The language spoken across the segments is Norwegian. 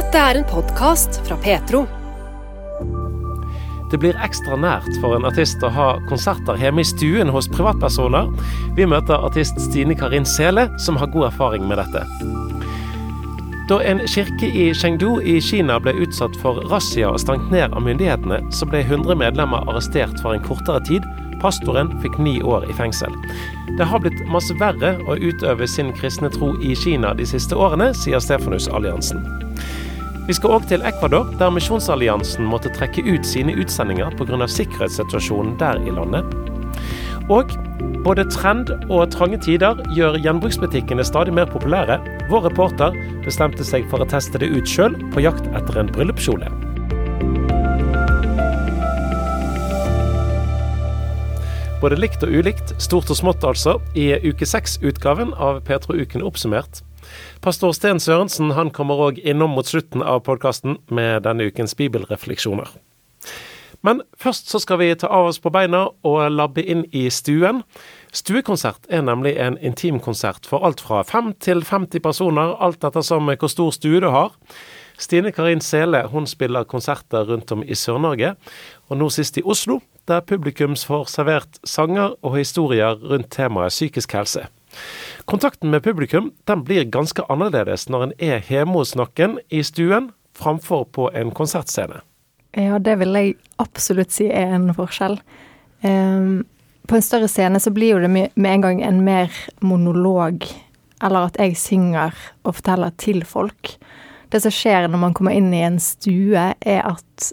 Dette er en podkast fra Petro. Det blir ekstra nært for en artist å ha konserter hjemme i stuen hos privatpersoner. Vi møter artist Stine Karin Sele, som har god erfaring med dette. Da en kirke i Chengdu i Kina ble utsatt for razzia og stengt ned av myndighetene, så ble 100 medlemmer arrestert for en kortere tid. Pastoren fikk ni år i fengsel. Det har blitt masse verre å utøve sin kristne tro i Kina de siste årene, sier Stefanus-alliansen. Vi skal òg til Ecuador, der Misjonsalliansen måtte trekke ut sine utsendinger pga. sikkerhetssituasjonen der i landet. Og både trend og trange tider gjør gjenbruksbutikkene stadig mer populære. Vår reporter bestemte seg for å teste det ut sjøl, på jakt etter en bryllupskjole. Både likt og ulikt, stort og smått altså, i uke seks-utgaven av Petro-uken oppsummert. Pastor Sten Sørensen han kommer òg innom mot slutten av podkasten med denne ukens bibelrefleksjoner. Men først så skal vi ta av oss på beina og labbe inn i stuen. Stuekonsert er nemlig en intimkonsert for alt fra 5 til 50 personer, alt ettersom hvor stor stue du har. Stine Karin Sele hun spiller konserter rundt om i Sør-Norge, og nå sist i Oslo, der publikums får servert sanger og historier rundt temaet psykisk helse. Kontakten med publikum den blir ganske annerledes når en er hjemme hos noen i stuen, framfor på en konsertscene. Ja, det vil jeg absolutt si er en forskjell. Um, på en større scene så blir jo det med en gang en mer monolog, eller at jeg synger og forteller til folk. Det som skjer når man kommer inn i en stue, er at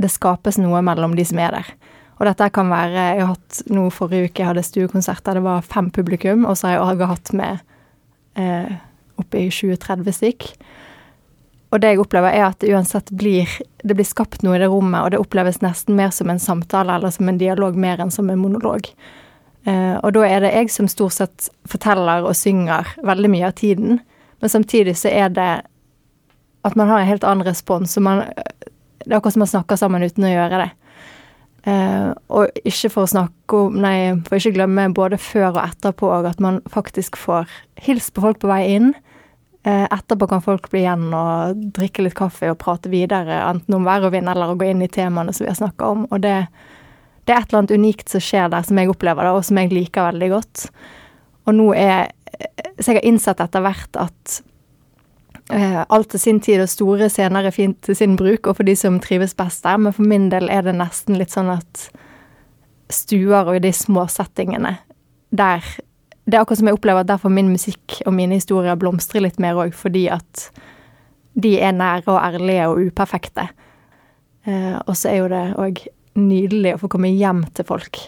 det skapes noe mellom de som er der. Og dette kan være Jeg har hatt noe forrige uke jeg hadde stuekonsert der det var fem publikum, og så har jeg hatt med eh, oppe i 20-30 stykk. Og det jeg opplever, er at det uansett blir Det blir skapt noe i det rommet, og det oppleves nesten mer som en samtale eller som en dialog mer enn som en monolog. Eh, og da er det jeg som stort sett forteller og synger veldig mye av tiden, men samtidig så er det at man har en helt annen respons. og man, Det er akkurat som man snakker sammen uten å gjøre det. Uh, og ikke for å snakke om Nei, for ikke glemme både før og etterpå òg, at man faktisk får hilst på folk på vei inn. Uh, etterpå kan folk bli igjen og drikke litt kaffe og prate videre, enten om vær og vind eller å gå inn i temaene som vi har snakka om. Og det, det, er et eller annet unikt som skjer der, som jeg opplever det, og som jeg liker veldig godt. Og nå er Så jeg har innsett etter hvert at Eh, alt til sin tid, og store scener er fint til sin bruk, og for de som trives best der, men for min del er det nesten litt sånn at stuer og i de små settingene der Det er akkurat som jeg opplever at derfor min musikk og mine historier blomstrer litt mer òg, fordi at de er nære og ærlige og uperfekte. Eh, og så er jo det òg nydelig å få komme hjem til folk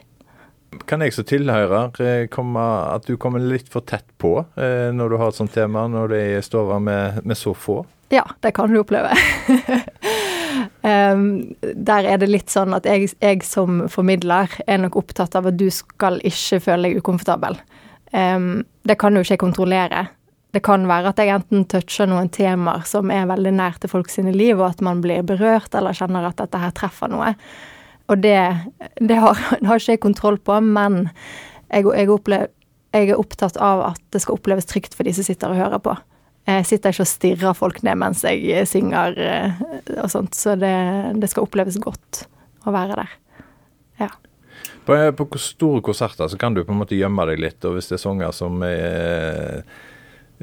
kan jeg som tilhører eh, komme, at du kommer litt for tett på eh, når du har et sånt tema, når de står stova med, med så få? Ja, det kan du oppleve. um, der er det litt sånn at jeg, jeg, som formidler er nok opptatt av at du skal ikke føle deg ukomfortabel. Um, det kan jo ikke jeg kontrollere. Det kan være at jeg enten toucher noen temaer som er veldig nær til folk sine liv, og at man blir berørt eller kjenner at dette her treffer noe. Og det, det, har, det har, ikke jeg kontroll på, men jeg, jeg, opplev, jeg, er opptatt av at det skal oppleves trygt for de som sitter og hører på. Jeg sitter ikke og stirrer folk ned mens jeg synger eh, og sånt, så det, det skal oppleves godt å være der. Ja. På, på store konserter så kan du på en måte gjemme deg litt, og hvis det er sanger som er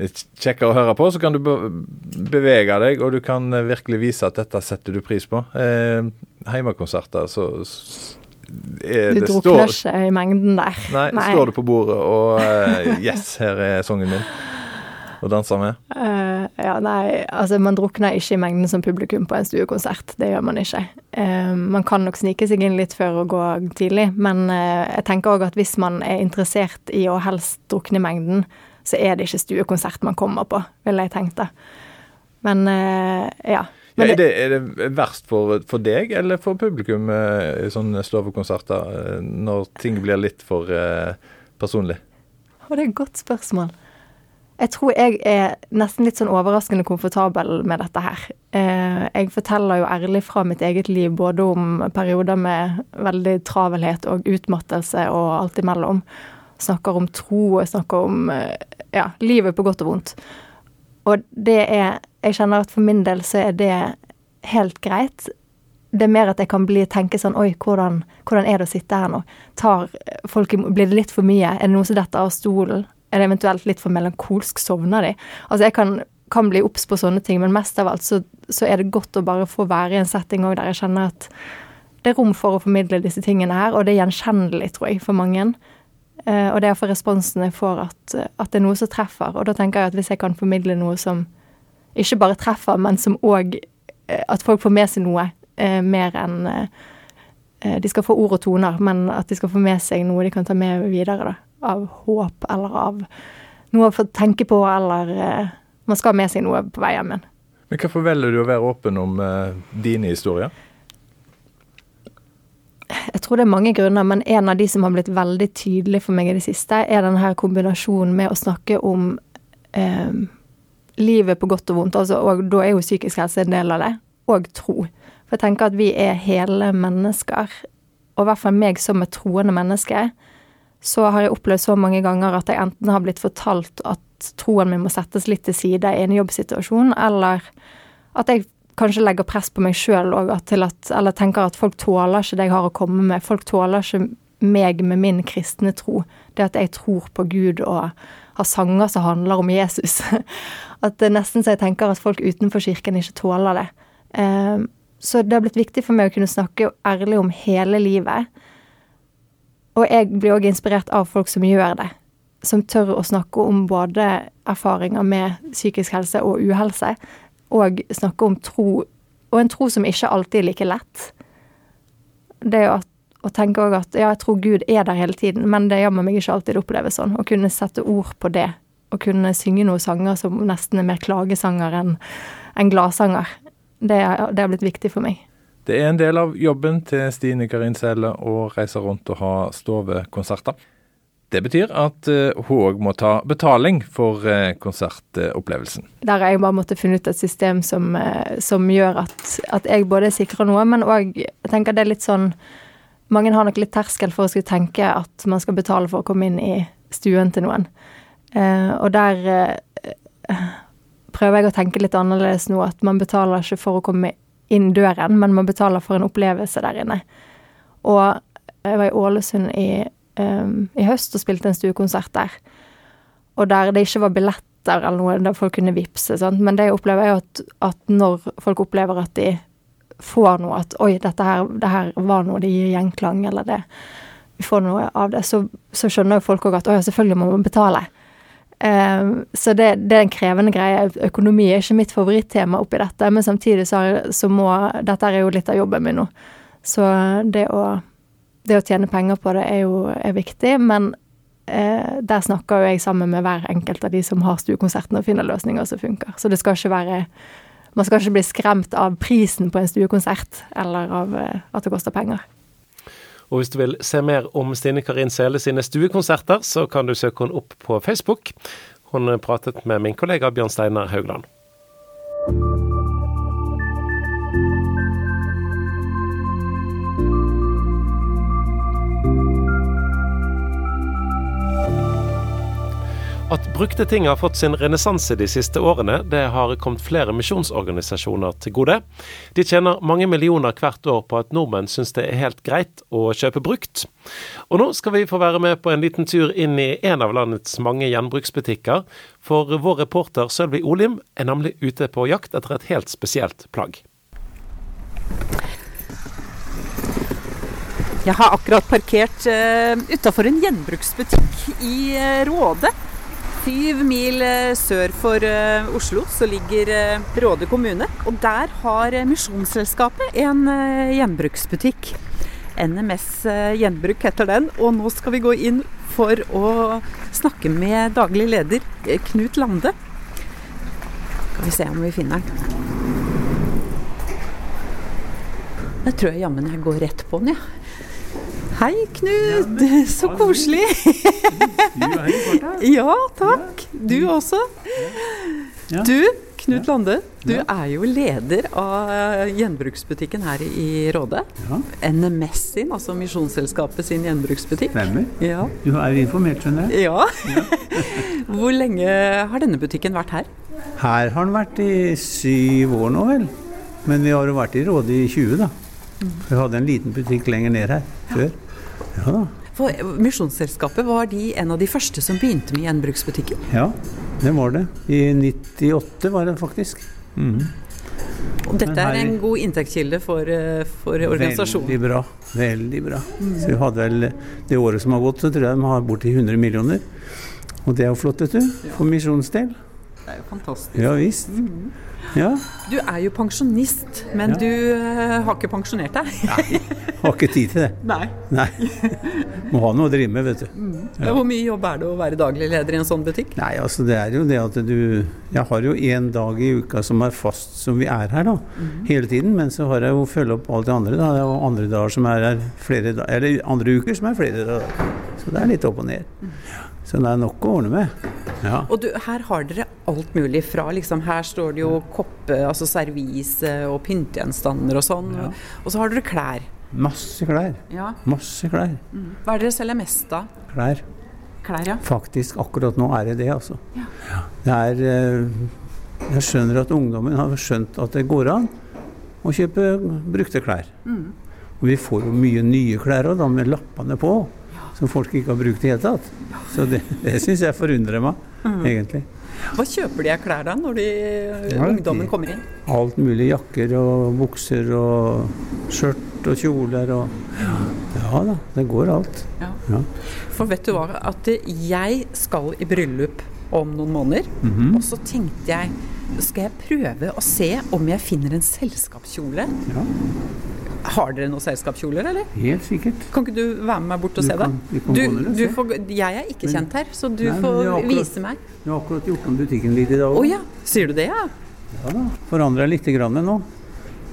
kjekkere å høre på, så kan du bevege deg, og du kan eh, virkelig vise at dette setter du pris på. Eh, Heimekonserter, så er Du drukner ikke i mengden der. Nei, nei, står du på bordet og eh, Yes, her er sangen min. Og danser med. Uh, ja, nei, altså man drukner ikke i mengden som publikum på en stuekonsert. Det gjør man ikke. Uh, man kan nok snike seg inn litt før å gå tidlig, men jeg tenker òg at hvis man er interessert i å helst drukne i mengden, så er det ikke stuekonsert man kommer på, ville jeg tenkt det. Men uh, ja. Men ja, er, det, er, det, verst for, for, deg eller for publikum uh, i sånne stovekonserter, uh, når ting blir litt for personlig? Og det er et godt spørsmål. Jeg tror jeg er nesten litt sånn overraskende komfortabel med dette her. Jeg forteller jo ærlig fra mitt eget liv, både om perioder med veldig travelhet og utmattelse og alt imellom snakker om tro, og snakker om eh, ja, livet på godt og vondt. Og det er jeg kjenner at for min del så er det helt greit. Det er mer at jeg kan bli, tenke sånn Oi, hvordan, hvordan er det å sitte her nå? Tar folk, Blir det litt for mye? Er det noe som detter av stolen? Er det eventuelt litt for melankolsk? Sovner de? Altså, jeg kan, kan bli obs på sånne ting, men mest av alt så, så, er det godt å bare få være i en setting òg der jeg kjenner at det er rom for å formidle disse tingene her, og det er gjenkjennelig, tror jeg, for mange. Uh, og det er for responsen jeg får, at, at, det er noe som treffer. Og da tenker jeg at hvis jeg kan formidle noe som ikke bare treffer, men som òg uh, At folk får med seg noe uh, mer enn De skal få ord og toner, men at de skal få med seg noe de kan ta med videre, da. Av håp, eller av noe å få tenke på, eller Man skal ha med seg noe på vei hjem igjen. Men hvorfor velger du å være åpen om dine historier? Jeg tror det er mange grunner, men en av de som har blitt veldig tydelig for meg i det siste, er denne her kombinasjonen med å snakke om eh, livet på godt og vondt, altså, og da er jo psykisk helse en del av det, og tro. For jeg tenker at vi er hele mennesker, og i hvert fall meg som et troende menneske, så har jeg opplevd så mange ganger at jeg enten har blitt fortalt at troen min må settes litt til side i en jobbsituasjon, eller at jeg kanskje legger press på meg sjøl òg, eller tenker at folk tåler ikke det jeg har å komme med. Folk tåler ikke meg med min kristne tro. Det at jeg tror på Gud og har sanger som handler om Jesus. At det er nesten så jeg tenker at folk utenfor kirken ikke tåler det. Ehm, så det har blitt viktig for meg å kunne snakke ærlig om hele livet. Og jeg blir òg inspirert av folk som gjør det. Som tør å snakke om både erfaringer med psykisk helse og uhelse og snakke om tro, og en tro som ikke alltid er like lett. Det er å tenke òg at ja, jeg tror Gud er der hele tiden, men det jammen meg ikke alltid oppleves sånn. Å kunne sette ord på det, og kunne synge noen sanger som nesten er mer klagesanger enn en gladsanger, det, det har blitt viktig for meg. Det er en del av jobben til Stine Karin Selle å reise rundt og ha stovekonserter. Det betyr at hun eh, òg må ta betaling for eh, konsertopplevelsen. Der har jeg bare måttet finne ut et system som, eh, som gjør at, at, jeg både sikrer noe, men òg tenker det er litt sånn Mange har nok litt terskel for å skulle tenke at man skal betale for å komme inn i stuen til noen. og der prøver jeg å tenke litt annerledes nå, at man betaler ikke for å komme inn døren, men man betaler for en opplevelse der inne. Og jeg var i Ålesund i um, i høst og spilte en stuekonsert der. Og der det ikke var billetter eller noe der folk kunne vippse. Men det jeg opplever, er jo at, at, når folk opplever at de får noe, at oi, dette her, det her var noe, det gir gjenklang, eller det Vi får noe av det, så, så skjønner jo folk òg at å ja, selvfølgelig må man betale. Um, så det, det, er en krevende greie. Økonomi er ikke mitt favorittema oppi dette, men samtidig så, så må Dette er jo litt av jobben min nå. Så det å det å tjene penger på det er jo er viktig, men eh, der snakker jo jeg sammen med hver enkelt av de som har stuekonserten og finner løsninger som funker. Så det skal ikke være Man skal ikke bli skremt av prisen på en stuekonsert, eller av eh, at det koster penger. Og hvis du vil se mer om Stine Karin Sele sine stuekonserter, så kan du søke henne opp på Facebook. Hun pratet med min kollega Bjørn Steinar Haugland. At brukte ting har fått sin renessanse de siste årene, det har kommet flere misjonsorganisasjoner til gode. De tjener mange millioner hvert år på at nordmenn syns det er helt greit å kjøpe brukt. Og nå skal vi få være med på en liten tur inn i en av landets mange gjenbruksbutikker. For vår reporter Sølvi Olim er nemlig ute på jakt etter et helt spesielt plagg. Jeg har akkurat parkert uh, utafor en gjenbruksbutikk i uh, Råde. Syv mil eh, sør for eh, Oslo så ligger eh, Råde kommune. Og der har Misjonsselskapet en gjenbruksbutikk. NMS Gjenbruk heter den. Og nå skal vi gå inn for å snakke med daglig leder Knut Lande. Skal vi se om vi finner den. Jeg tror jeg jammen jeg går rett på den, jeg. Ja. Hei, Knut. Så koselig. Ja, takk. Du også. Du, Knut Lande, du er jo leder av gjenbruksbutikken her i Råde. Ja. NMS sin, altså Misjonsselskapet sin gjenbruksbutikk. Stemmer. Du er jo informert, skjønner jeg. Ja. Hvor lenge har denne butikken vært her? Her har den vært i syv år nå, vel. Men vi har jo vært i Råde i 20, da. Vi hadde en liten butikk lenger ned her før. Ja da. For Misjonsselskapet, var de en av de første som begynte med gjenbruksbutikken? Ja, det var det. I 98 var det faktisk. Mm. Og dette er en god inntektskilde for, eh, for organisasjonen. Veldig bra. Veldig bra. Så vi hadde vel Det året som har gått, så tror jeg de har borti 100 millioner. Og det er jo flott, vet du. For misjonens del. Det er jo fantastisk. Ja visst. Ja. Du er jo pensjonist, men Ja. du eh, har ikke pensjonert deg? Nei, Har ikke tid til det. Nei. Nei. Må ha noe å drive med, vet du. Ja. Hvor mye jobb er det å være daglig leder i en sånn butikk? Nei, altså det er jo det at du Jeg har jo én dag i uka som er fast som vi er her, da. Hele tiden. Men så har jeg jo følge opp alt det andre. da. Det er jo andre dager som er her flere dager Eller andre uker som er flere dager. Så det er litt opp og ned. Så det er nok å ordne med. Ja. Og du, her har dere alt mulig fra liksom Her står det jo koppe, altså servise og pyntegjenstander og sånn. Ja. Og så har dere klær. Masse klær. Ja. Masse klær. Hva er det dere selger mest av? Klær. Klær, ja. Faktisk, akkurat nå er det det, altså. Det er eh, Jeg skjønner at ungdommen har skjønt at det går an å kjøpe brukte klær. Og vi får jo mye nye klær òg, da, med lappene på. Som folk ikke har brukt i det hele tatt. Så det, det syns jeg forundrer meg, egentlig. Hva kjøper de av klær da, når de, Ja, ungdommen de- kommer inn? Alt mulig. Jakker og bukser og skjørt og kjoler og Ja da, det går alt. Ja. Ja. For vet du hva, at jeg skal i bryllup om noen måneder, Mhm. og så tenkte jeg skal jeg prøve å se om jeg finner en selskapskjole? Ja, Har dere noen selskapskjoler, eller? helt sikkert. Kan ikke du være med meg bort og Du se det? kan- kan Du, du får, jeg er ikke kjent her, så du Nei, får akkurat- vise meg. Vi har akkurat gjort om butikken litt i dag òg. ja, sier du det, ja? Ja da. Forandrer lite grann nå.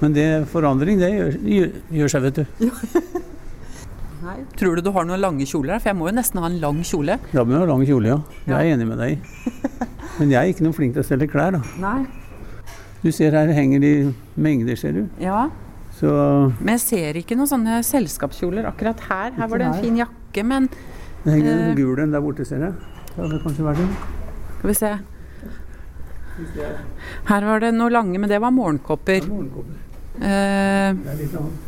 Men det forandring, det gjør, gjør, gjør seg, vet du. Nei. Tror du du har noen lange kjoler her? For jeg må jo nesten ha en lang kjole. Da må du ha lang kjole, ja. Det er jeg enig med deg i. Men jeg er ikke noe flink til å selge klær, da. Nei. Du ser her henger de mengder, ser du. Ja, Så men jeg ser ikke noen sånne selskapskjoler akkurat her. Her var det en fin jakke, men det henger en uh, gul en der borte, ser jeg. Det hadde kanskje vært en. skal vi se. Her var det noe lange, men det var morgenkopper. Morgenkåper. Uh, Det er litt annet.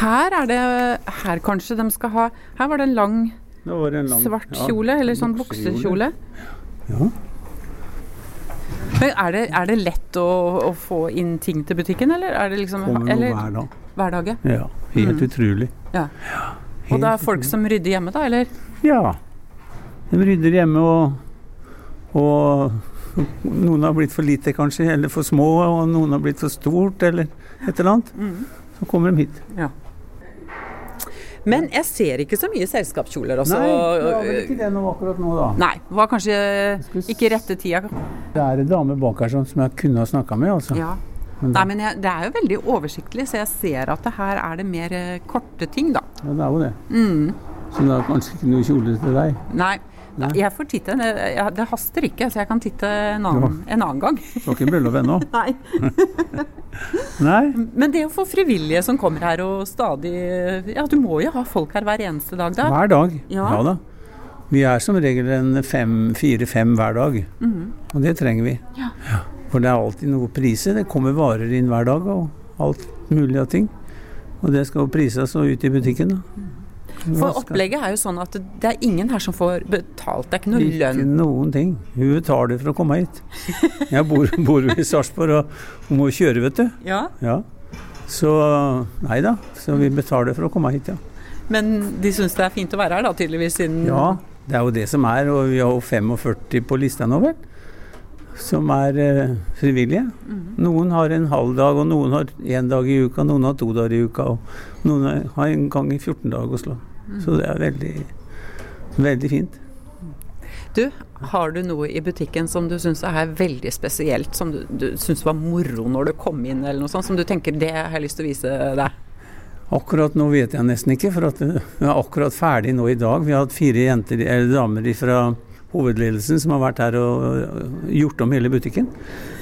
her er det Her kanskje de skal ha Her var det en lang det var en lang svart ja, kjole, eller sånn buksekjole. Ja. Men er det, er det lett å, å få inn ting til butikken, eller er det liksom Kommer noe eller, hver dag. hver dag? ja? Ja, helt Mm. utrolig. Ja. Helt Og det er folk utrolig. som rydder hjemme, da, eller? Ja. De rydder hjemme, og, og noen har blitt for lite, kanskje, eller for små, og noen har blitt for stort, eller et eller annet. Mm. Så kommer de hit. Men jeg ser ikke så mye selskapskjoler også. Nei, det var vel ikke det nå akkurat nå, da. Nei, var kanskje ikke rette tida. Det er en dame bak her som jeg kunne ha snakka med, altså. Ja. Men Nei, men jeg, det er jo veldig oversiktlig, så jeg ser at det her er det mer eh, korte ting, da. ja, det er jo det. Mm. Så det er kanskje ikke noe kjole til deg. Nei, Nei. jeg får titte. Det, det haster ikke, så jeg kan titte en annen, en annen gang. Du har ikke bryllup ennå? Nei. Nei? Men det å få frivillige som kommer her og stadig Ja, du må jo ha folk her hver eneste dag, da. Hver dag. Ja. Ja da. Vi er som regel en fem, fire-fem hver dag. Og det trenger vi. Ja. For det er alltid noe priser. Det kommer varer inn hver dag og alt mulig av ting. Og det skal jo prises og ut i butikken. Da. For opplegget er jo sånn at det- er ingen her som får betalt. Det er ikke noe Ikke lønn. noen ting. Hun betaler for å komme hit. Jeg bor, bor i Sarpsborg og hun må kjøre, vet du. Ja, Ja. Så nei da. Så vi betaler for å komme hit, ja. Men de syns det er fint å være her, da, tydeligvis, siden Ja, det er jo det som er, og vi har jo 45 på lista nå, vel. Som er eh, frivillige. Noen har en halv dag, og noen har én dag i uka, noen har to dager i uka, og noen har- en gang i 14 dager å slå. Så det er veldig, veldig fint. Du, har du noe i butikken som du syns er veldig spesielt, som du, du syns var moro når du kom inn, eller noe sånt, som du tenker det har jeg lyst til å vise deg? Akkurat nå vet jeg nesten ikke, for vi er akkurat ferdig nå i dag. Vi har hatt fire jenter, eller damer fra hovedledelsen som har vært her og gjort om hele butikken.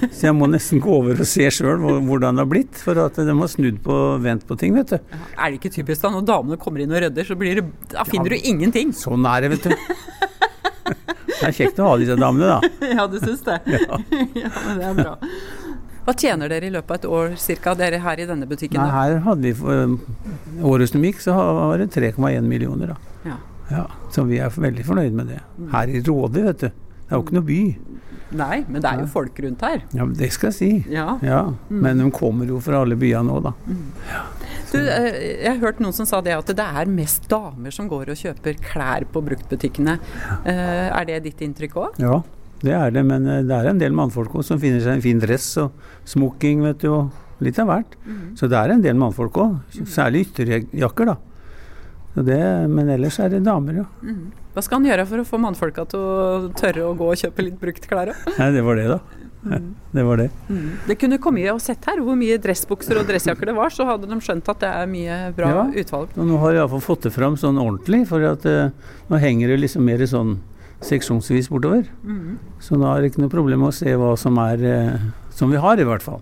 Så jeg må nesten gå over og se sjøl hvordan det har blitt, for at de har snudd på vendt på ting, vet du. Er det ikke typisk da, når damene kommer inn og rydder, så blir det, da finner du ingenting? Sånn er det, vet du. Det er kjekt å ha disse damene, da. Ja, du syns det? Ja. ja, men det er bra. Hva tjener dere i løpet av et år cirka, dere her i denne butikken? Nei, her hadde vi for året som gikk, så var det 3,1 millioner, da. Ja. Ja, så vi er veldig fornøyd med det. Her i Råde, vet du. Det er jo ikke noe by. Nei, men det er jo folk rundt her. Ja, Det skal jeg si. Ja. Ja, Men de kommer jo fra alle byene nå, da. Du, eh, jeg har hørt noen som sa det at det er mest damer som går og kjøper klær på bruktbutikkene. Eh, Er det ditt inntrykk òg? Ja, det er det. Men eh, det er en del mannfolk også som finner seg en fin dress og smoking, vet du. Og litt av hvert. Så det er en del mannfolk òg. Særlig ytterjakker, da. Det, men ellers er det damer, ja. Hva skal han gjøre for å få mannfolka til å tørre å gå og kjøpe litt bruktklær òg? Nei, det var det, da. Det var det. Det kunne kommet og sett her hvor mye dressbukser og dressjakker det var, så hadde de skjønt at det er mye bra Ja. utvalg. Og nå har jeg iallfall fått det fram sånn ordentlig, for at eh, nå henger det liksom mer sånn seksjonsvis bortover. Så nå er det ikke noe problem med å se hva som er eh, Som vi har, i hvert fall.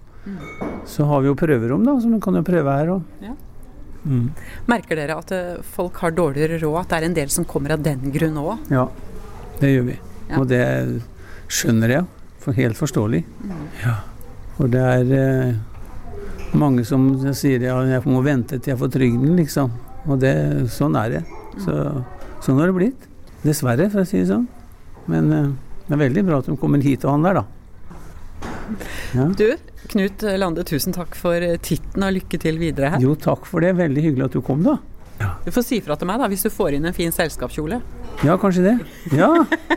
Så har vi jo prøverom, da, så vi kan jo prøve her òg. Ja. Mm. Merker dere at eh, folk har dårligere råd, at det er en del som kommer av den grunn òg? Ja, det gjør vi. Ja. Og det skjønner jeg. For helt forståelig. Ja. For det er eh, mange som sier ja, jeg må vente til jeg får trygden, liksom. Og det, sånn er det. Så, sånn har det blitt. Dessverre, for å si det sånn. Men eh, det er veldig bra at de kommer hit og handler, da. Ja. Du, Knut Lande, tusen takk for titten og lykke til videre her. Jo, takk for det. Veldig hyggelig at du kom, da. Du får si fra til meg da, hvis du får inn en fin selskapskjole. Ja, kanskje det. Ja.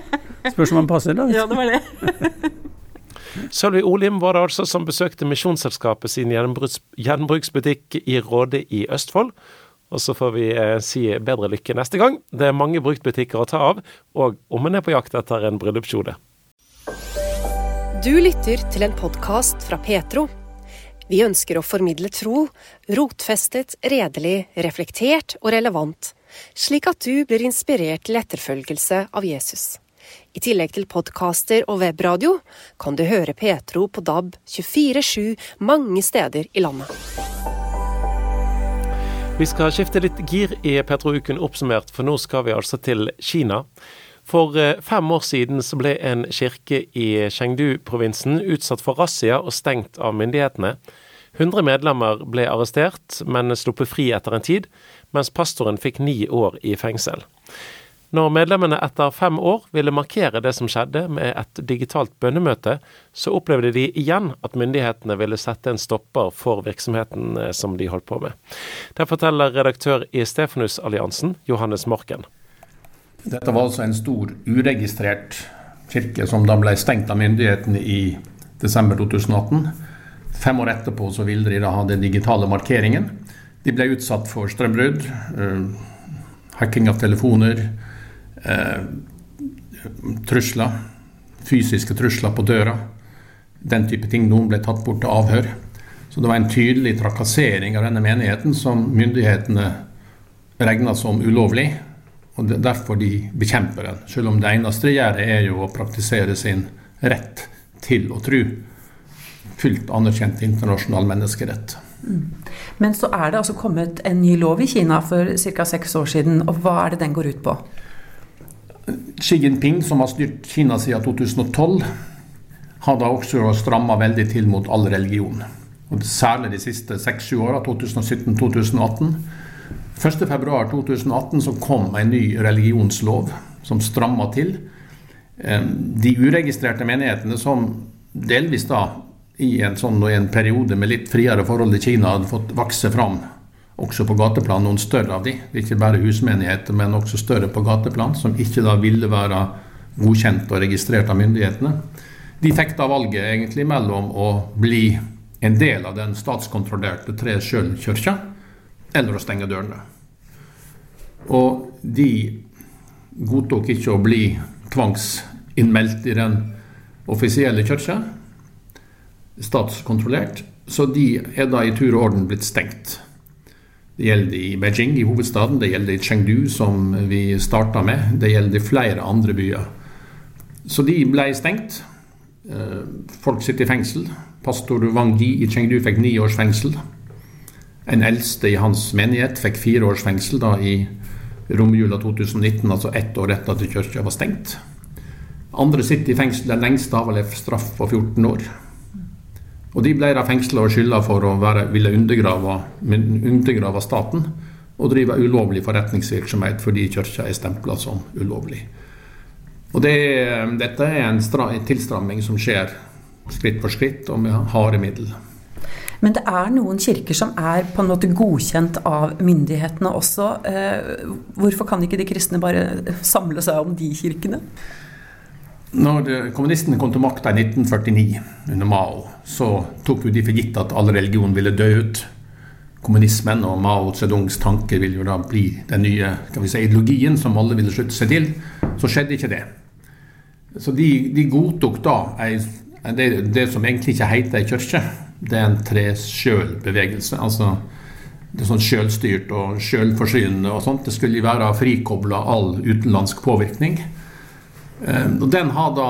Spørs om han passer, da. Ja, det var det. Sølvi Olim var det altså som besøkte Misjonsselskapet sin gjenbruks gjenbruksbutikk i Råde i Østfold. Og så får vi eh, si bedre lykke neste gang. Det er mange bruktbutikker å ta av, og om en er på jakt etter en bryllupskjole. Du lytter til en podkast fra Petro. Vi ønsker å formidle tro, rotfestet, redelig, reflektert og relevant, slik at du blir inspirert til etterfølgelse av Jesus. I tillegg til podkaster og webradio kan du høre Petro på DAB 24-7 mange steder i landet. Vi skal skifte litt gir i Petro-uken oppsummert, for nå skal vi altså til Kina. For eh, fem år siden så ble en kirke i Chengdu-provinsen utsatt for razzia og stengt av myndighetene. 100 medlemmer ble arrestert, men sluppet fri etter en tid, mens pastoren fikk ni år i fengsel. Når medlemmene etter fem år ville markere det som skjedde med et digitalt bønnemøte, så opplevde de igjen at myndighetene ville sette en stopper for virksomheten eh, som de holdt på med. Det forteller redaktør i Stefanusalliansen, Johannes Morken. Dette var altså en stor uregistrert kirke som da ble stengt av myndighetene i desember 2018. Fem år etterpå så ville de da ha den digitale markeringen. De ble utsatt for strømbrudd, uh, hacking av telefoner, uh, trusler, fysiske trusler på døra. Den type ting. Noen ble tatt bort til avhør. Så det var en tydelig trakassering av denne menigheten som myndighetene regna som ulovlig. Og det er derfor de bekjemper den. Selv om det eneste de gjør, er jo å praktisere sin rett til å tro. Fullt anerkjent internasjonal menneskerett. Men så er det altså kommet en ny lov i Kina for ca. seks år siden, og hva er det den går ut på? Xi Jinping, som har styrt Kina siden 2012, har da også stramma veldig til mot all religion. Og særlig de siste seks-sju åra, 2017-2018. 1.2.2018 så kom en ny religionslov som stramma til. De uregistrerte menighetene som delvis da i en, sånn, i en periode med litt friere forhold til Kina hadde fått vokse fram også på gateplan, noen større av de. Ikke bare husmenigheter, men også større på gateplan, som ikke da ville være godkjent og registrert av myndighetene. De fikk da valget egentlig mellom å bli en del av den statskontrollerte Tre Sjøl-kirka, eller å stenge dørene. Og de godtok ikke å bli tvangsinnmeldt i den offisielle kirka, statskontrollert, så de er da i tur og orden blitt stengt. Det gjelder i Beijing, i hovedstaden, det gjelder i Chengdu, som vi starta med, det gjelder i flere andre byer. Så de ble stengt. Eh, Folk sitter i fengsel. Pastor Wang Yi i Chengdu fikk ni års fengsel. En eldste i hans menighet fikk fire års fengsel da i romjula 2019, altså ett år etter at kirka var stengt. Andre sitter i fengsel Den lengste avlevd straff på 14 år. Og de ble da fengsla og skylda for å være, ville undergrave, undergrave staten og drive ulovlig forretningsvirksomhet fordi kirka er stempla som ulovlig. Og det, Dette er en, en tilstramming som skjer skritt for skritt og med harde midler. Men det er noen kirker som er på en måte godkjent av myndighetene også. Eh, hvorfor kan ikke de kristne bare samle seg om de kirkene? Når kommunistene kom til makta i 1949 under Mao, så tok jo de for gitt at all religion ville dø ut. Kommunismen og Mao Zedongs tanker ville jo da bli den nye si, ideologien som alle ville slutte seg til. Så skjedde ikke det. Så de, de godtok da det, det, som egentlig ikke heter ei kirke, det er en tre-sjøl-bevegelse. Altså det er sånn sjølstyrt og sjølforsynende og sånt. Det skulle være frikobla all utenlandsk påvirkning. Eh, og den har da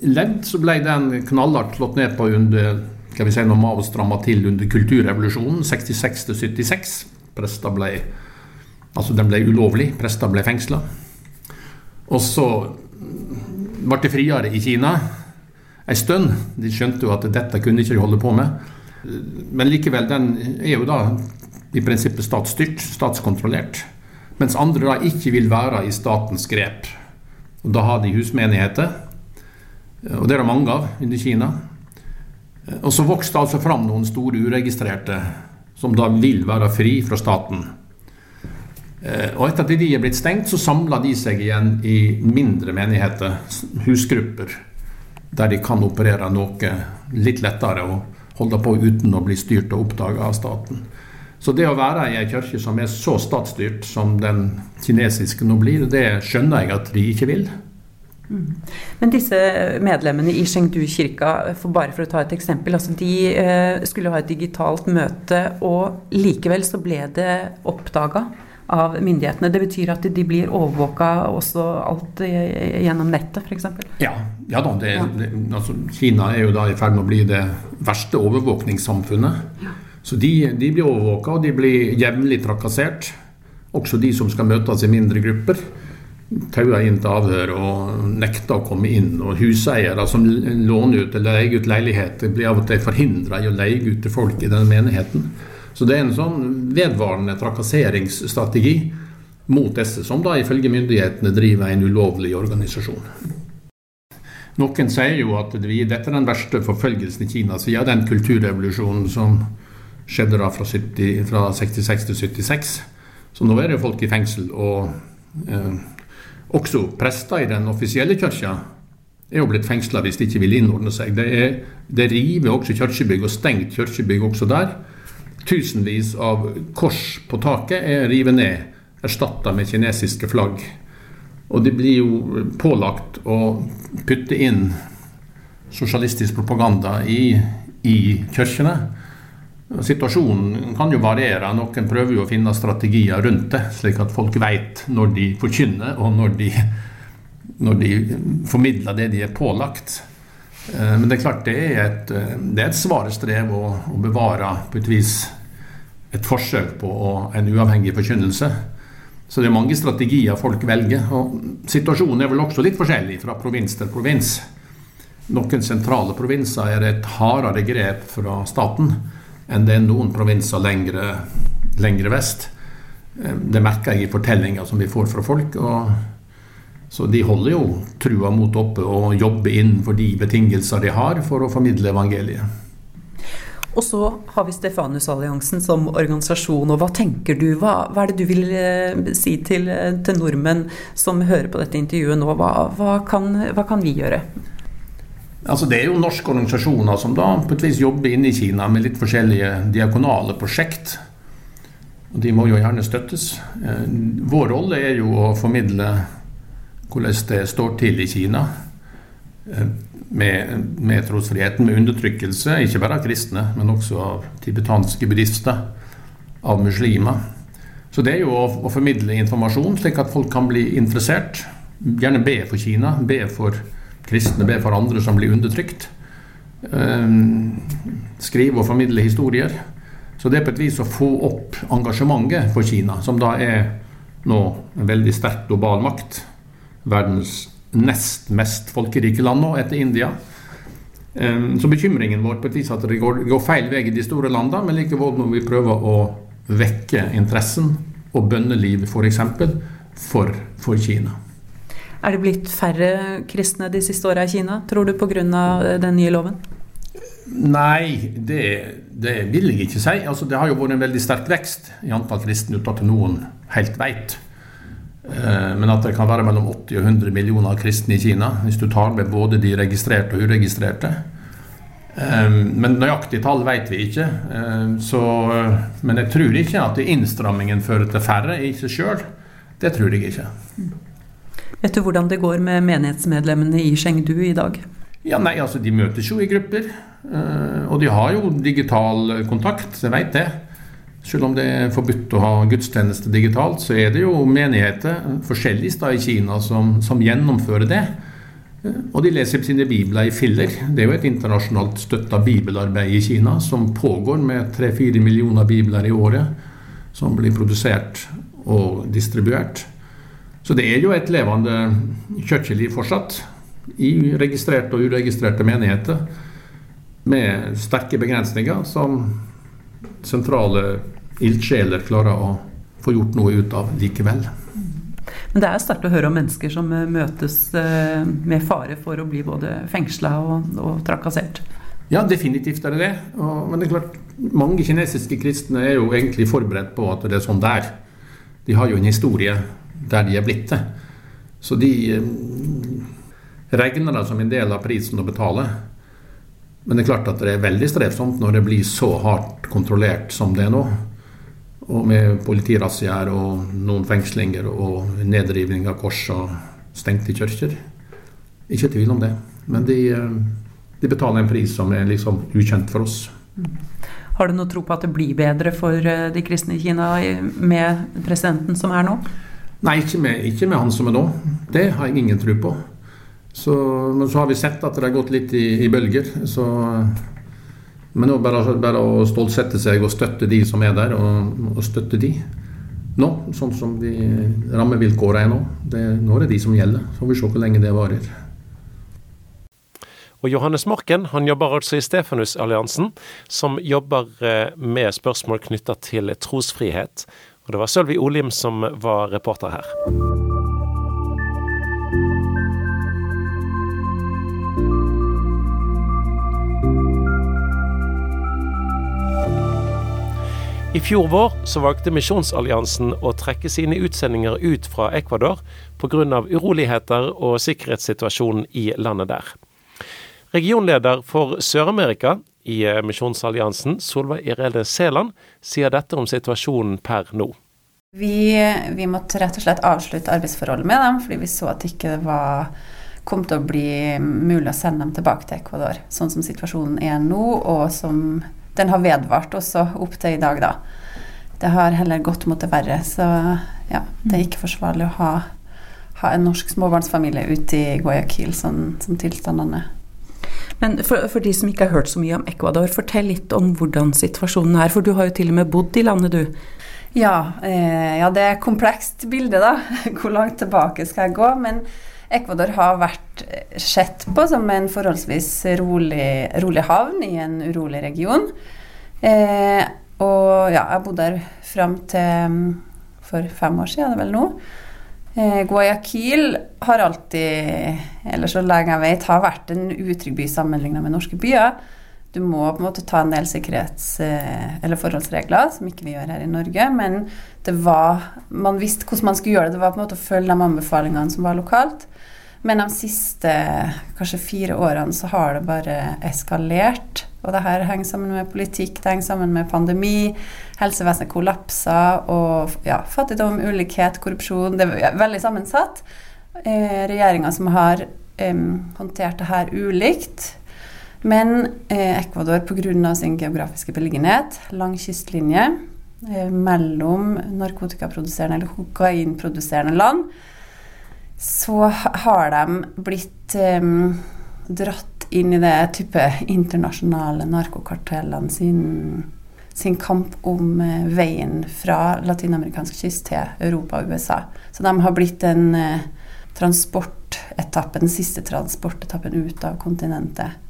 levd, så ble den knallhardt slått ned på under skal vi si, når Mao stramma til under kulturrevolusjonen 66 76. Prester ble Altså, den ble ulovlig. Prester ble fengsla. Og så ble det friere i Kina ei stund. De skjønte jo at dette kunne ikke de holde på med. Men likevel, den er jo da i prinsippet statsstyrt, statskontrollert. Mens andre da ikke vil være i statens grep. Og Da har de husmenigheter, og det er det mange av under Kina. Og så vokste det altså fram noen store uregistrerte som da vil være fri fra staten. Og etter at de er blitt stengt, så samler de seg igjen i mindre menigheter, husgrupper der de kan operere noe litt lettere og holde på uten å bli styrt og oppdaga av staten. Så det å være i ei kirke som er så statsstyrt som den kinesiske nå blir, det skjønner jeg at de ikke vil. Mm. Men disse medlemmene i Chengdu kirka, for bare for å ta et eksempel, altså de eh, skulle ha et digitalt møte, og likevel så ble det oppdaga av myndighetene. Det betyr at de blir overvåka også alt gjennom nettet, f.eks.? Ja, ja da. Det, det, altså, Kina er jo da i ferd med å bli det verste overvåkningssamfunnet. Ja. Så de, de, blir overvåka, og de blir jevnlig trakassert. Også de som skal møtes i mindre grupper. Taua inn til avhør og nekta å komme inn. Og huseiere som låner ut eller leier ut leiligheter, blir av og til forhindra i å leie ut til folk i denne menigheten. Så det er en sånn vedvarende trakasseringsstrategi mot disse, som da ifølge myndighetene driver en ulovlig organisasjon. Noen sier jo at dette er den verste forfølgelsen i Kina siden den kulturrevolusjonen som skjedde da fra, 70, fra 66 til 76. Så nå er det folk i fengsel. Og eh, også prester i den offisielle kirka er jo blitt fengsla hvis de ikke vil innordne seg. Det, er, det river også kirkebygg, og stengt kirkebygg også der. Tusenvis av kors på taket er revet ned, erstatta med kinesiske flagg. Og det blir jo pålagt å putte inn sosialistisk propaganda i, i kirkene. Situasjonen kan jo variere. Noen prøver jo å finne strategier rundt det, slik at folk vet når de forkynner, og når de, når de formidler det de er pålagt. Eh, men det er klart det er et, det er et svarestrev å, å bevare på et vis et forsøk på en uavhengig forkynnelse. Så det er mange strategier folk velger. og Situasjonen er vel også litt forskjellig fra provins til provins. Noen sentrale provinser er et hardere grep fra staten enn det er noen provinser lengre, lengre vest. Eh, det merker jeg i fortellinger som vi får fra folk. så de holder jo trua mot oppe og jobber innenfor de betingelser de har for å formidle evangeliet. Og så har vi Stefanusalliansen som organisasjon. og Hva tenker du? Hva, hva er det du vil eh, si til, eh, til, nordmenn som hører på dette intervjuet nå? Hva, hva, kan, hva kan, vi gjøre? Altså Det er jo norske organisasjoner som da på et vis jobber inne i Kina med litt forskjellige diakonale prosjekt. Og De må jo gjerne støttes. Eh, vår rolle er jo å formidle hvordan det står til i Kina med, med trosfriheten, med undertrykkelse, ikke bare av kristne, men også av tibetanske buddhister, av muslimer. Så det er jo å, å, formidle informasjon, slik at folk kan bli interessert. Gjerne be for Kina, be for kristne, be for andre som blir undertrykt. Um, skrive og formidle historier. Så det er på et vis å få opp engasjementet for Kina, som da er nå en veldig sterk global makt. Verdens nest mest folkerike land nå, etter India. Eh, så bekymringen vår på et vis at det går, går feil vei i de store landene, men likevel må vi prøve å vekke interessen og bønneliv f.eks. For, for, for Kina. Er det blitt færre kristne de siste åra i Kina, tror du, pga. den nye loven? Nei, det, det, vil jeg ikke si. Altså, det har jo vært en veldig sterk vekst i antall kristne uten at noen helt veit. Eh, men at det kan være mellom 80 og 100 millioner kristne i Kina, hvis du tar med både de registrerte og uregistrerte. Eh, men nøyaktig tall vet vi ikke. Eh, så, men jeg tror ikke at innstrammingen fører til færre i seg sjøl. Det tror jeg ikke. Vet du hvordan det går med menighetsmedlemmene i Chengdu i dag? Ja, nei, altså De møtes jo i grupper. Og de har jo digital kontakt, jeg vet det. Selv om det er forbudt å ha gudstjeneste digitalt, så er det jo menigheter forskjellig i Kina som, som gjennomfører det. Og de leser sine bibler i filler. Det er jo et internasjonalt støtta bibelarbeid i Kina som pågår med tre-fire millioner bibler i året, som blir produsert og distribuert. Så det er jo et levende kirkeliv fortsatt, i registrerte og uregistrerte menigheter, med sterke begrensninger som sentrale ildsjeler klarer å få gjort noe ut av likevel. Men det er sterkt å høre om mennesker som eh, møtes eh, med fare for å bli både fengsla og, og, trakassert. Ja, definitivt er det det. Og, men det er klart, mange kinesiske kristne er jo egentlig forberedt på at det er sånn der. De har jo en historie der de er blitt det. Så de eh, regner det som en del av prisen å betale. Men det er klart at det er veldig strevsomt når det blir så hardt kontrollert som det er nå. Og med politirazziaer og noen fengslinger og nedrivning av kors og stengte kirker. Ikke tvil om det. Men de, eh, de, betaler en pris som er liksom ukjent for oss. Har du noe tro på at det blir bedre for eh, de kristne i Kina med presidenten som er nå? Nei, ikke med, ikke med han som er nå. Det har jeg ingen tro på. Så, men så har vi sett at det har gått litt i, i bølger. Så men nå bare, bare å stålsette seg og støtte de som er der, og, og støtte de nå, sånn som de rammevilkårene er nå. Det, nå er det de som gjelder. Så får vi se hvor lenge det varer. Og Johannes Morken han jobber altså i Stefanusalliansen, som jobber eh, med spørsmål knytta til trosfrihet. Og det var Sølvi Olim som var reporter her. I fjor vår så valgte Misjonsalliansen å trekke sine utsendinger ut fra Ecuador pga. uroligheter og sikkerhetssituasjonen i landet der. Regionleder for Sør-Amerika i eh, Misjonsalliansen, Solveig Irede Sæland, sier dette om situasjonen per nå. Vi, vi, måtte rett og slett avslutte arbeidsforholdet med dem, fordi vi så at det ikke var, kom til å bli mulig å sende dem tilbake til Ecuador, sånn som situasjonen er nå, og som den har vedvart også opp til i dag, da. Det har heller gått mot det verre. Så ja, det er ikke forsvarlig å ha, ha en norsk småbarnsfamilie ute i Guayaquil sånn som tilstandene er. Men for, for, de som ikke har hørt så mye om Ecuador, fortell litt om hvordan situasjonen er. For du har jo til og med bodd i landet, du. Ja, eh, ja det er komplekst bilde, da. Hvor langt tilbake skal jeg gå? Men Ecuador har vært sett på som en forholdsvis rolig, rolig havn i en urolig region. Eh, og ja, jeg bodde der fram til mm, for fem år siden, det er vel nå. Eh, Guayaquil har alltid, eller så lenge jeg vet, har vært en utrygg by sammenlignet med norske byer. Du må på en måte ta en del sikkerhets- eh, eller forholdsregler, som ikke vi gjør her i Norge. Men det var, man visste hvordan man skulle gjøre det. Det var på en måte å følge de anbefalingene som var lokalt. Men de siste kanskje fire årene så har det bare eskalert. Og det her henger sammen med politikk, det henger sammen med pandemi. Helsevesenet kollapser, og ja, fattigdom, ulikhet, korrupsjon. Det er veldig sammensatt. Eh, Regjeringer som har eh, håndtert det her ulikt. Men eh, Ecuador pga. sin geografiske beliggenhet, lang kystlinje eh, mellom narkotikaproduserende eller kokainproduserende land, så har de blitt um, dratt inn i det type internasjonale narkokartellene sin, sin kamp om uh, veien fra latinamerikansk kyst til Europa og USA. Så de har blitt en uh, transportetappen, den siste transportetappen ut av kontinentet.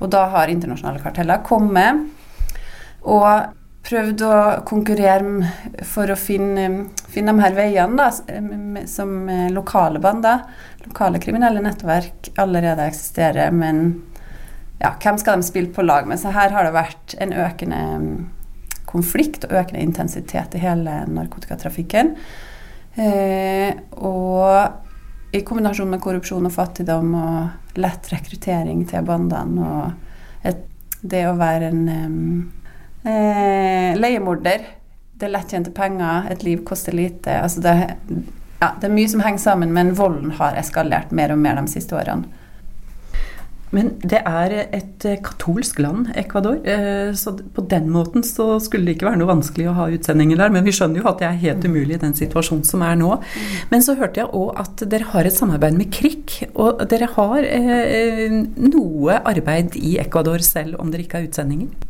Og da har internasjonale karteller kommet og prøvd å konkurrere for å finne, finne de her veiene da, som lokale bander, lokale kriminelle nettverk, allerede eksisterer. Men ja, hvem skal de spille på lag med? Så her har det vært en økende konflikt og økende intensitet i hele narkotikatrafikken. Eh, og i kombinasjon med korrupsjon og fattigdom og lett rekruttering til bandene og et, det å være en eh, leiemorder Det er lettjente penger, et liv koster lite. Altså det, ja, det er mye som henger sammen, men volden har eskalert mer og mer de siste årene. Men det er et eh, katolsk land, Ecuador. Eh, så på den måten så skulle det ikke være noe vanskelig å ha utsendinger der. Men vi skjønner jo at det er helt umulig i den situasjonen som er nå. Men så hørte jeg òg at dere har et samarbeid med KRIK. Og dere har eh, noe arbeid i Ecuador selv om dere ikke har utsendinger?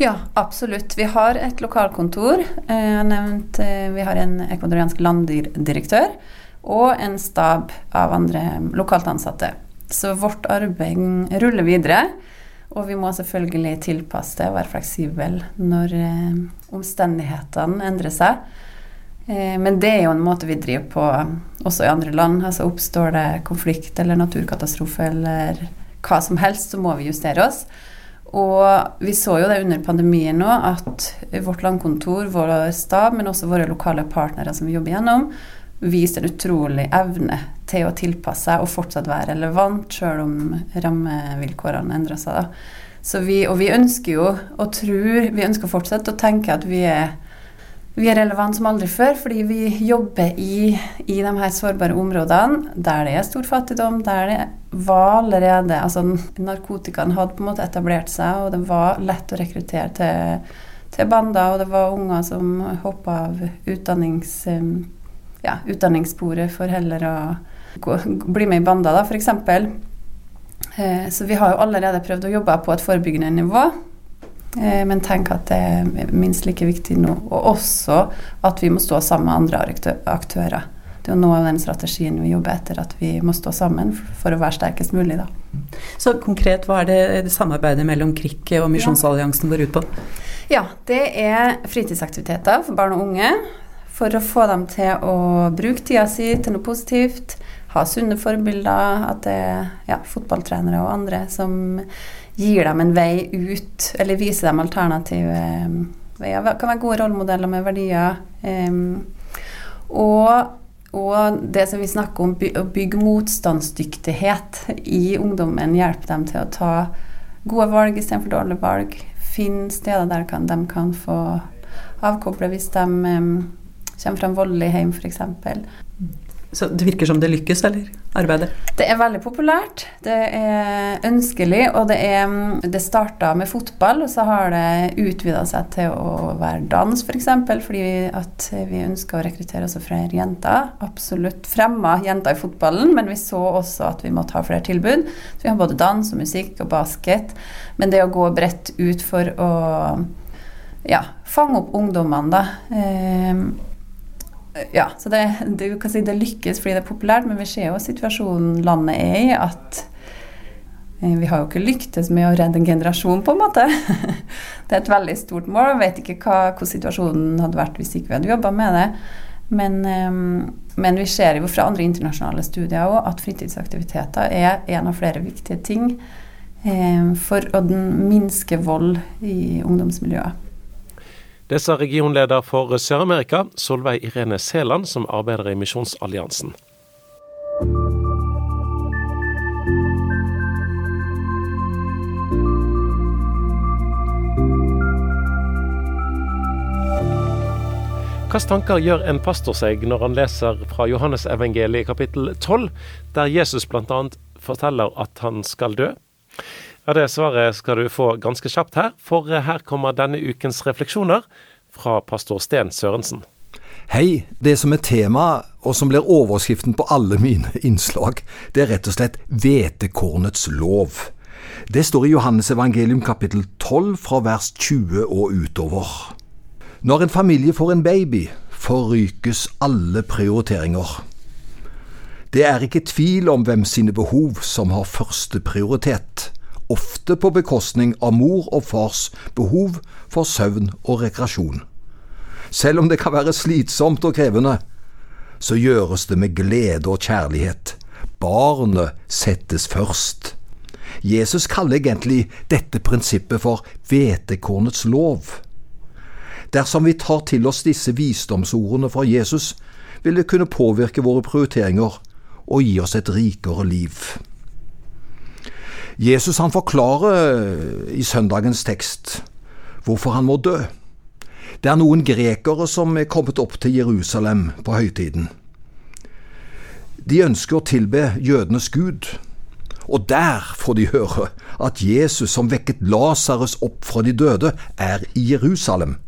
Ja, absolutt. Vi har et lokalkontor. Jeg har nevnt vi har en ekvadoriansk landdirektør og en stab av andre lokalt ansatte. Så vårt arbeid ruller videre. Og vi må selvfølgelig tilpasse det og være fleksible når eh, omstendighetene endrer seg. Eh, men det er jo en måte vi driver på også i andre land. Altså Oppstår det konflikt eller naturkatastrofe eller hva som helst, så må vi justere oss. Og vi så jo det under pandemien nå, at vårt landkontor, vår stab, men også våre lokale partnere som vi jobber gjennom, viste en utrolig evne til å tilpasse seg og fortsatt være relevant, sjøl om rammevilkårene endrer seg. Da. Så vi, og vi ønsker jo og tror Vi ønsker fortsatt å tenke at vi er, vi er relevant som aldri før, fordi vi jobber i, i de her sårbare områdene der det er stor fattigdom, der det var allerede Altså narkotikaen hadde på en måte etablert seg, og det var lett å rekruttere til, til bander, og det var unger som hoppa av utdannings ja, utdanningssporet for heller å gå, bli med i bander, da, f.eks. Eh, så vi har jo allerede prøvd å jobbe på et forebyggende nivå. Eh, men tenk at det er minst like viktig nå. Og også at vi må stå sammen med andre aktører. Det er jo noe av den strategien vi jobber etter, at vi må stå sammen for å være sterkest mulig. da. Så konkret, hva er det, det samarbeidet mellom KRIK og Misjonsalliansen går ut på? Ja, det er fritidsaktiviteter for barn og unge for å få dem til å bruke tida si til noe positivt. Ha sunne forbilder. At det er ja, fotballtrenere og andre som gir dem en vei ut, eller viser dem alternative eh, veier. Det kan være gode rollemodeller med verdier. Um, og, og, det som vi snakker om, å bygge motstandsdyktighet i ungdommen, hjelpe dem til å ta gode valg istedenfor dårlige valg. Finn steder der de kan få avkoble hvis de um, kommer fra en voldelig hjem, f.eks. Så det virker som det lykkes, eller? Arbeidet? Det er veldig populært. Det er ønskelig. Og det, er, det starta med fotball, og så har det utvida seg til å være dans, f.eks. For eksempel, fordi at vi ønsker å rekruttere også flere jenter. Absolutt fremma jenter i fotballen, men vi så også at vi måtte ha flere tilbud. Så vi har både dans og musikk og basket. Men det å gå bredt ut for å ja, fange opp ungdommene, da. Eh, ja, så det, det, si det, lykkes fordi det er populært, men vi ser jo situasjonen landet er i, at eh, vi har jo ikke lyktes med å redde en generasjon, på en måte. Det er et veldig stort mål. Jeg vet ikke hva, hvordan situasjonen hadde vært hvis ikke vi hadde jobba med det. Men, eh, men, vi ser jo fra andre internasjonale studier også at fritidsaktiviteter er en av flere viktige ting eh, for å minske vold i ungdomsmiljøet. Det sa regionleder for Sør-Amerika, Solveig Irene Sæland, som arbeider i Misjonsalliansen. Hvilke tanker gjør en pastor seg når han leser fra Johannesevangeliet kapittel 12, der Jesus bl.a. forteller at han skal dø? Ja, Det svaret skal du få ganske kjapt her, for her kommer denne ukens refleksjoner fra pastor Sten Sørensen. Hei, det som er tema, og som blir overskriften på alle mine innslag, det er rett og slett hvetekornets lov. Det står i Johannes evangelium kapittel 12 fra vers 20 og utover. Når en familie får en baby, forrykes alle prioriteringer. Det er ikke tvil om hvem sine behov som har første prioritet, ofte på bekostning av mor og fars behov for søvn og rekreasjon. Selv om det kan være slitsomt og krevende, så gjøres det med glede og kjærlighet. Barnet settes først. Jesus kaller egentlig dette prinsippet for hvetekornets lov. Dersom vi tar til oss disse visdomsordene fra Jesus, vil det kunne påvirke våre prioriteringer og gi oss et rikere liv. Jesus han forklarer i søndagens tekst hvorfor han må dø. Det er noen grekere som er kommet opp til Jerusalem på høytiden. De ønsker å tilbe jødenes gud, og der får de høre at Jesus som vekket Lasarus opp fra de døde, er i Jerusalem.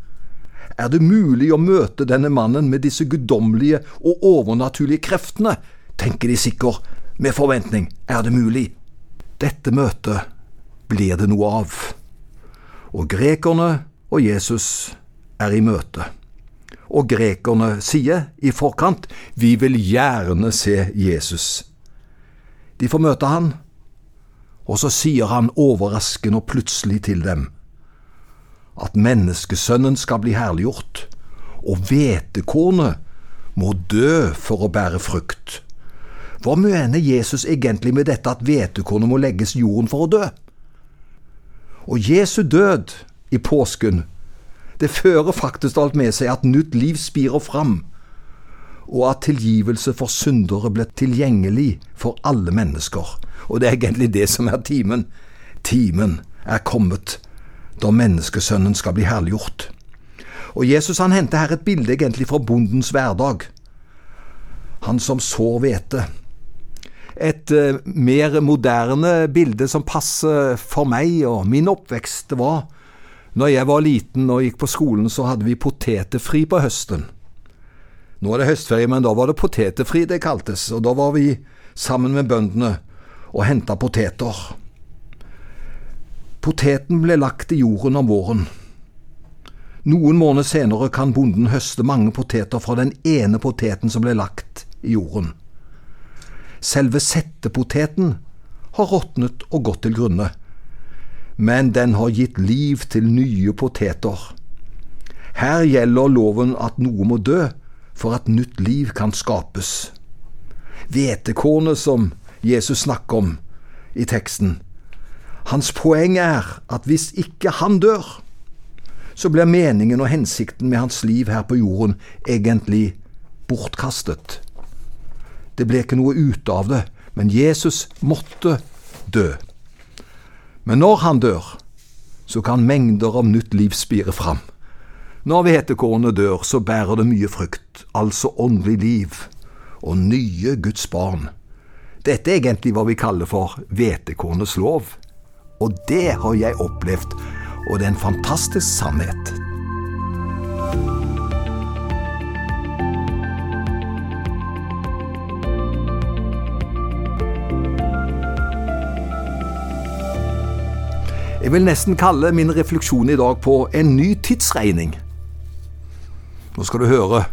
Er det mulig å møte denne mannen med disse guddommelige og overnaturlige kreftene, tenker de sikkert med forventning. Er det mulig? Dette møtet blir det noe av. Og grekerne og Jesus er i møte. Og grekerne sier i forkant vi vil gjerne se Jesus. De får møte han, og så sier han overraskende og plutselig til dem at menneskesønnen skal bli herliggjort, og hvetekornet må dø for å bære frukt. Hva mener Jesus egentlig med dette at hvetekornet må legges jorden for å dø? Og Jesu død i påsken det fører faktisk alt med seg at nytt liv spirer fram, og at tilgivelse for syndere blir tilgjengelig for alle mennesker. Og det er egentlig det som er timen. Timen er kommet da menneskesønnen skal bli herliggjort. Og Jesus han henter her et bilde egentlig fra bondens hverdag. Han som sår hvete. Et uh, mer moderne bilde som passer for meg og min oppvekst, var når jeg var liten og gikk på skolen, så hadde vi potetefri på høsten. Nå er det høstferie, men da var det potetefri det kaltes, og da var vi sammen med bøndene og henta poteter. Poteten ble lagt i jorden om våren. Noen måneder senere kan bonden høste mange poteter fra den ene poteten som ble lagt i jorden. Selve settepoteten har råtnet og gått til grunne men den har gitt liv til nye poteter. Her gjelder loven at noe må dø for at nytt liv kan skapes. Hvetekornet som Jesus snakker om i teksten, hans poeng er at hvis ikke han dør, så blir meningen og hensikten med hans liv her på jorden egentlig bortkastet. Det ble ikke noe ut av det, men Jesus måtte dø. Men når han dør, så kan mengder av nytt liv spire fram. Når hvetekornet dør, så bærer det mye frukt, altså åndelig liv, og nye Guds barn. Dette er egentlig hva vi kaller for hvetekornets lov. Og det har jeg opplevd, og det er en fantastisk sannhet. Jeg vil nesten kalle min refleksjon i dag på en ny tidsregning. Nå skal du høre.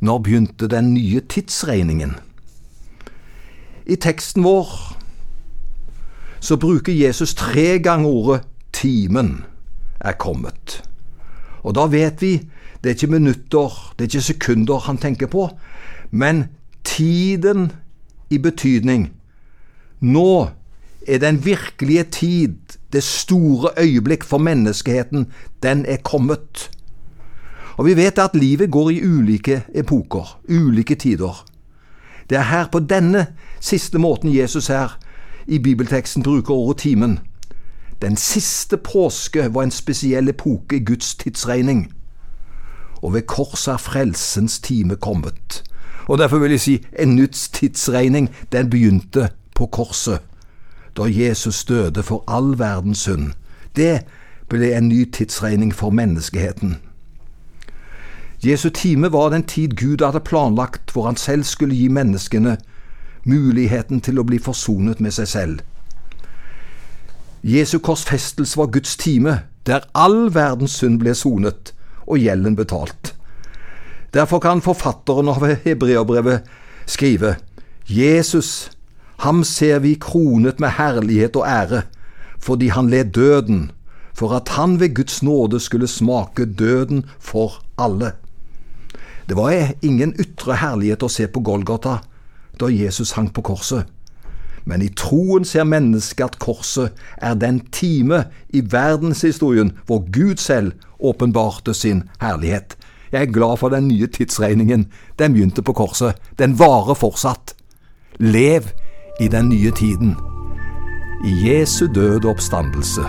Når begynte den nye tidsregningen? I teksten vår så bruker Jesus tre ganger ordet 'timen er kommet'. Og da vet vi det er ikke minutter, det er ikke sekunder han tenker på, men tiden i betydning. Nå er den virkelige tid det store øyeblikk for menneskeheten, den er kommet. Og vi vet at livet går i ulike epoker, ulike tider. Det er her på denne siste måten Jesus her i bibelteksten bruker ordet timen. Den siste påske var en spesiell epoke i Guds tidsregning. Og ved korset er frelsens time kommet. Og derfor vil jeg si en nytt tidsregning, den begynte på korset da Jesus døde for all verdens synd. Det ble en ny tidsregning for menneskeheten. Jesu time var den tid Gud hadde planlagt hvor han selv skulle gi menneskene muligheten til å bli forsonet med seg selv. Jesu korsfestelse var Guds time, der all verdens synd ble sonet og gjelden betalt. Derfor kan forfatteren av hebreerbrevet skrive Jesus, ham ser vi kronet med herlighet og ære, fordi han led døden, for at han ved Guds nåde skulle smake døden for alle. Det var ingen ytre herlighet å se på Golgata da Jesus hang på korset. Men i troen ser mennesket at korset er den time i verdenshistorien hvor Gud selv åpenbarte sin herlighet. Jeg er glad for den nye tidsregningen. Den begynte på korset. Den varer fortsatt. Lev i den nye tiden. I Jesu død og oppstandelse.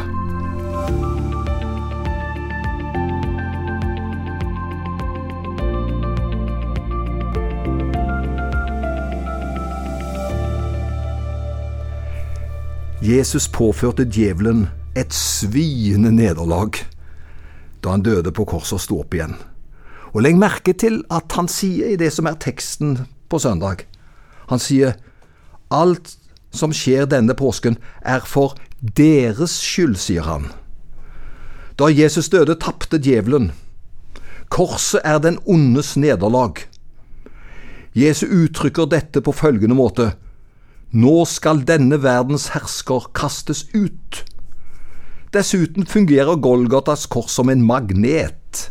Jesus påførte djevelen et sviende nederlag da han døde på korset og sto opp igjen. Og legg merke til at han sier i det som er teksten på søndag. Han sier alt som skjer denne påsken er for deres skyld, sier han. Da Jesus døde, tapte djevelen. Korset er den ondes nederlag. Jesus uttrykker dette på følgende måte. Nå skal denne verdens hersker kastes ut. Dessuten fungerer Golgatas kors som en magnet.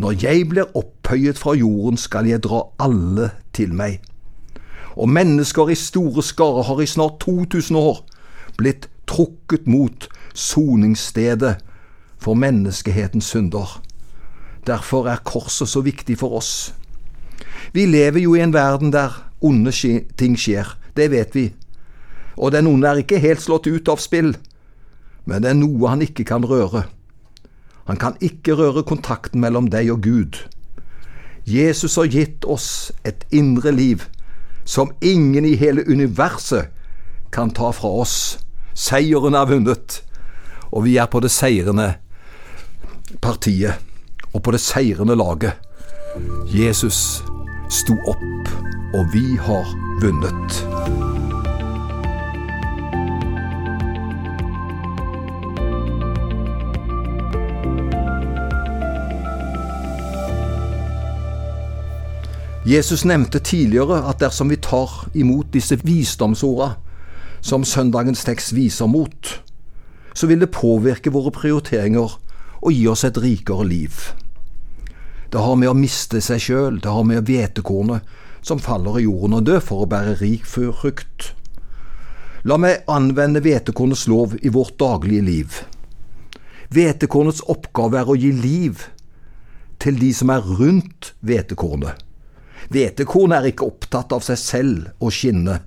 Når jeg blir opphøyet fra jorden, skal jeg dra alle til meg. Og mennesker i store skarer har i snart 2000 år blitt trukket mot soningsstedet for menneskehetens synder. Derfor er korset så viktig for oss. Vi lever jo i en verden der onde ting skjer. Det vet vi. Og den onde er ikke helt slått ut av spill, men det er noe han ikke kan røre. Han kan ikke røre kontakten mellom deg og Gud. Jesus har gitt oss et indre liv som ingen i hele universet kan ta fra oss. Seieren er vunnet, og vi er på det seirende partiet og på det seirende laget. Jesus sto opp, og vi har vunnet. Jesus nevnte tidligere at dersom vi tar imot disse visdomsorda som søndagens tekst viser mot, så vil det påvirke våre prioriteringer og gi oss et rikere liv. Det har med å miste seg sjøl, det har med hvetekornet som faller i jorden og dør for å bære rik frukt. La meg anvende hvetekornets lov i vårt daglige liv. Hvetekornets oppgave er å gi liv til de som er rundt hvetekornet. Hvetekorn er ikke opptatt av seg selv og skinne,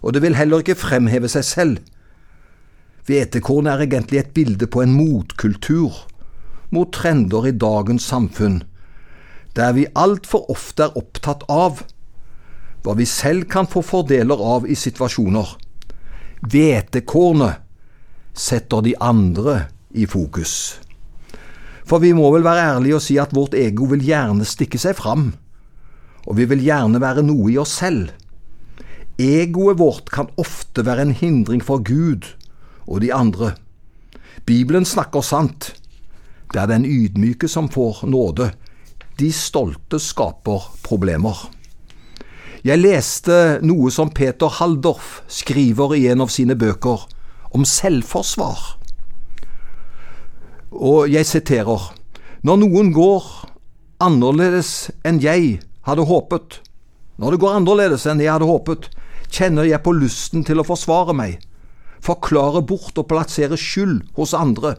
og det vil heller ikke fremheve seg selv. Hvetekorn er egentlig et bilde på en motkultur mot trender i dagens samfunn, der vi altfor ofte er opptatt av hva vi selv kan få fordeler av i situasjoner. Hvetekornet setter de andre i fokus. For vi må vel være ærlige og si at vårt ego vil gjerne stikke seg fram og vi vil gjerne være noe i oss selv. Egoet vårt kan ofte være en hindring for Gud og de andre. Bibelen snakker sant. Det er den ydmyke som får nåde. De stolte skaper problemer. Jeg leste noe som Peter Haldorf skriver i en av sine bøker, om selvforsvar. Og jeg siterer Når noen går annerledes enn jeg, hadde håpet. Når det går annerledes enn jeg hadde håpet, kjenner jeg på lysten til å forsvare meg, forklare bort og plassere skyld hos andre.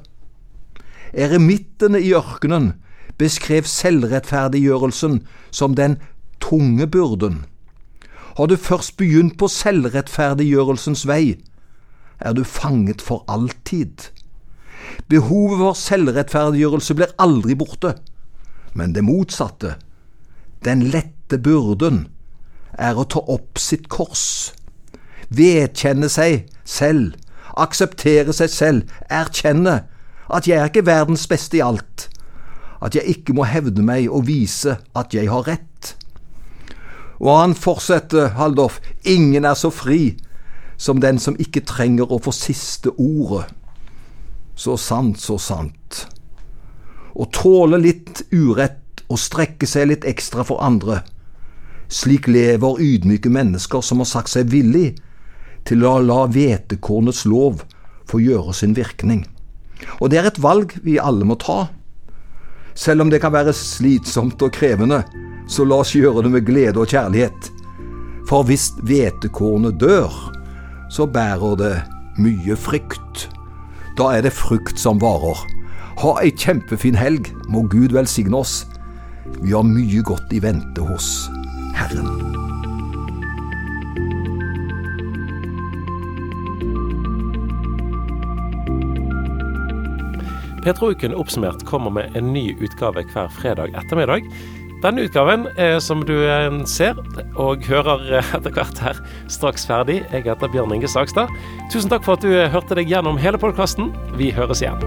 Eremittene i ørkenen beskrev selvrettferdiggjørelsen som den tunge byrden. Har du først begynt på selvrettferdiggjørelsens vei, er du fanget for alltid. Behovet for selvrettferdiggjørelse blir aldri borte, men det motsatte den lette byrden er å ta opp sitt kors, vedkjenne seg selv, akseptere seg selv, erkjenne at jeg er ikke verdens beste i alt, at jeg ikke må hevde meg og vise at jeg har rett. Og han fortsetter, Haldorf, ingen er så fri som den som ikke trenger å få siste ordet. Så sant, så sant. Å tåle litt urett og strekke seg litt ekstra for andre. Slik lever ydmyke mennesker som har sagt seg villig til å la hvetekornets lov få gjøre sin virkning. Og det er et valg vi alle må ta. Selv om det kan være slitsomt og krevende, så la oss gjøre det med glede og kjærlighet. For hvis hvetekornet dør, så bærer det mye frykt. Da er det frukt som varer. Ha ei kjempefin helg, må Gud velsigne oss. Vi har mye godt i vente hos Herren. Petrouken oppsummert kommer med en ny utgave hver fredag ettermiddag. Denne utgaven er, som du eh, ser og hører eh, etter hvert her, straks ferdig. Jeg heter Bjørn Inge Sagstad. Tusen takk for at du eh, hørte deg gjennom hele podkasten. Vi høres igjen.